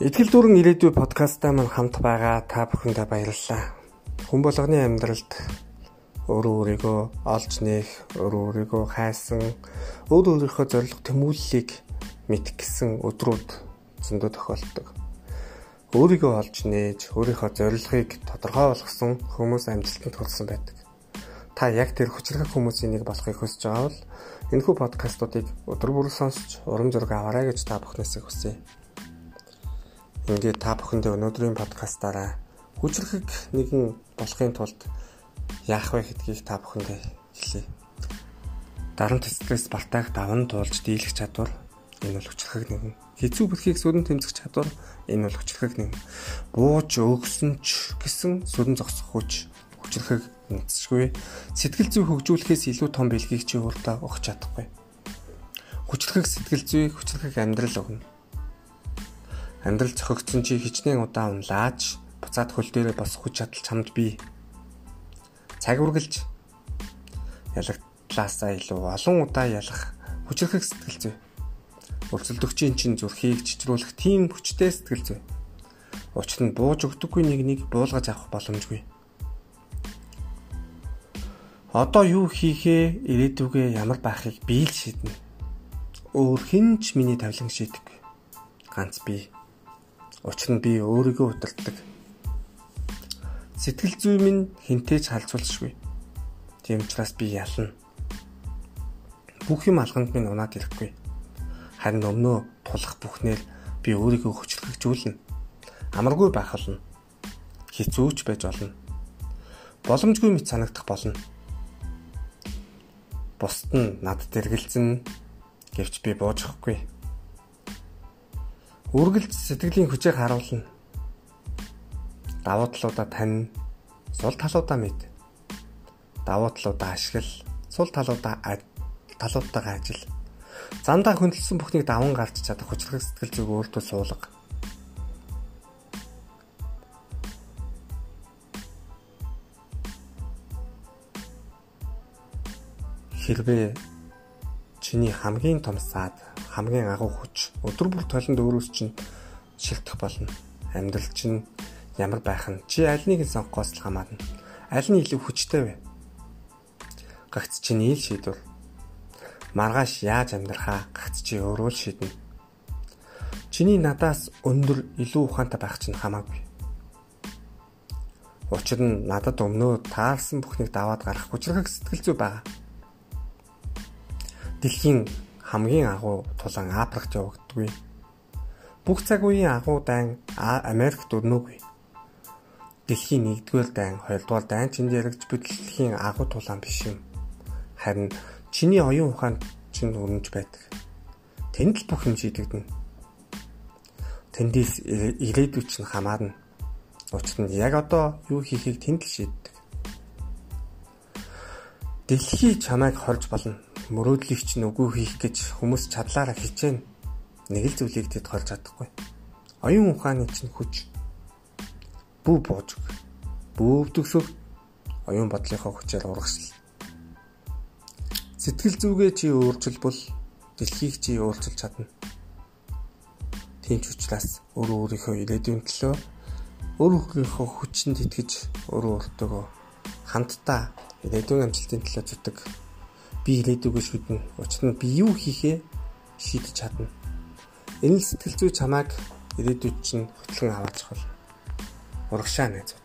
Итгэл дүүрэн ирээдүй подкастаа мань хамт байгаа та бүхэндээ баярлалаа. Хүн болгоны амьдралд өөрөө өөрийгөө олж нээх, өөрөө өөрийгөө хайсан, өөр өөрийнхөө зорилго тэмүүллийг мэдэх гэсэн өдрүүд зөндөө тохиолддог. Өөрийгөө олж нээж, өөрийнхөө зорилгыг тодорхой болгосон хүмүүс амжилтанд хүрсэн байдаг. Та яг тэр хүчрэх хүмүүсийн нэг болохыг хүсэж байгаа бол энэхүү подкастуудыг өдөр бүр сонсч урам зориг аваарай гэж та бүхнээсээ хүсье. Ингээд та бүхэндээ өнөөдрийн подкастаараа хүчрхэг нэгэн болохын тулд яах вэ гэдгийг та бүхэндээ хэлье. Дарамт стресс бартаах даван туулж дийлэх чадвар энэ бол хүчрхэг нэгэн. Хэцүү бүрхийг сүрэн тэмцэх чадвар энэ бол хүчрхэг нэгэн. Бууж өгсөн ч гэсэн сүрэн зогсох хүч хүчрхэг нэгцшгүй. Сэтгэл зүй хөгжүүлэхээс илүү том бэлгийг чи өөртөө өгч чадахгүй. Хүчрхэг сэтгэл зүй хүчрхэг амьдрал өгнө Амьдрал зохигдсон чи хичнээн удаа унлаач буцаад хөл дээрээ босох хүч чадал чамд бий. Цаг үргэлж ялагтлаасаа илүү олон удаа ялах хүчрхэг сэтгэл зүй. Өрсөлдөгчийн чин зүрхийг чичрүүлэх тийм хүчтэй сэтгэл зүй. Учир нь бууж өгдөггүй нэг нэг буулгаж авах боломжгүй. Одоо юу хийхээ ирээдүгээ ямар байхыг би л шийднэ. Өөр хэн ч миний тавилан шийдэхгүй. Ганц би. Учир нь би өөрийгөө удирддаг. Сэтгэл зүй минь хинтээж халзуулшгүй. Тийм учраас би ялна. Бүх юм алганд минь унаад ирэхгүй. Харин өмнөө тулах бүхнээр би өөрийгөө хүчрхэгжүүлнэ. Амаргүй байх болно. Хизүүч байж болно. Боломжгүй мэт санагдах болно. Бусд нь над дэргэлзэн гэвч би буужахгүй үргэлж сэтгэлийн хүчийг харуулна. Давуу талуудаа тань, сул талуудаа мэд. Давуу талуудаа ашигла, сул талуудаа талуудтайгаа ажил. Зандаа хөндлөсөн бүхнийг даван гарч чадах хүчрэг сэтгэл зүг өөртөө суулга. Хэрвээ чиний хамгийн том саад хамгийн агуу хүч өдөр бүр толонд өөрөөс чинь шилтэх болно. Амьдрал чинь ямар байх нь чи аль нэг нь сонгохоос л хамаарна. Аль нь илүү хүчтэй вэ? Гагц чиний ил шийдвэр. Маргааш яаж амьдрахаа гагц чи өөрөө л шийднэ. Чиний надаас өндөр илүү ухаантай байх чинь хамаагүй. Учир нь надад өмнөө таарсан бүхнийг даваад гарах хүчрэг сэтгэл зүй байгаа. Дэлхийн хамгийн агуу тулан Африкт явагддаггүй. Бүх цаг үеийн агуу дайн Америкт өрнөөгүй. Дэлхийн 1-р дайн, 2-р дайн чинд яригч бүтлэхийн агуу тулаан биш юм. Харин чиний оюун ухаанд чинь өрнөж байдаг. Тэнд л бүх юм шийдэгдэнэ. Тэндээс ирээдүйд чинь хамаарна. Учир нь яг одоо юу хийхийг тэнд л шийддэг. Дэлхий чамайг хорж болно мөрөөдлийг чинь үгүй хийх гэж хүмүүс чадлаараа хичээнэ. Нэг л зүйлийг тэд холж чадахгүй. Оюун ухааны чинь хүч бүү бууж өг. Бөөөвдөгсөг оюун бодлынхоо хүчээр урагшил. Сэтгэл зүгээ чи өөрчилбөл дэлхийг чи өөрчилж чадна. Тийм ч учраас өөрөө өөрийнхөө ирээдүйн төлөө өөрийнхөө хүчинд итгэж өөрөө өөртөө хамтдаа ирээдүйн амжилтын төлөө зүтг би ирээдүгөө шүднэ. Учир нь би юу хийхээ шийдэж чадна. Энэ сэтгэл зүй чамайг ирээдүйд чинь хөтлөн аваачих бол урагшаа найз.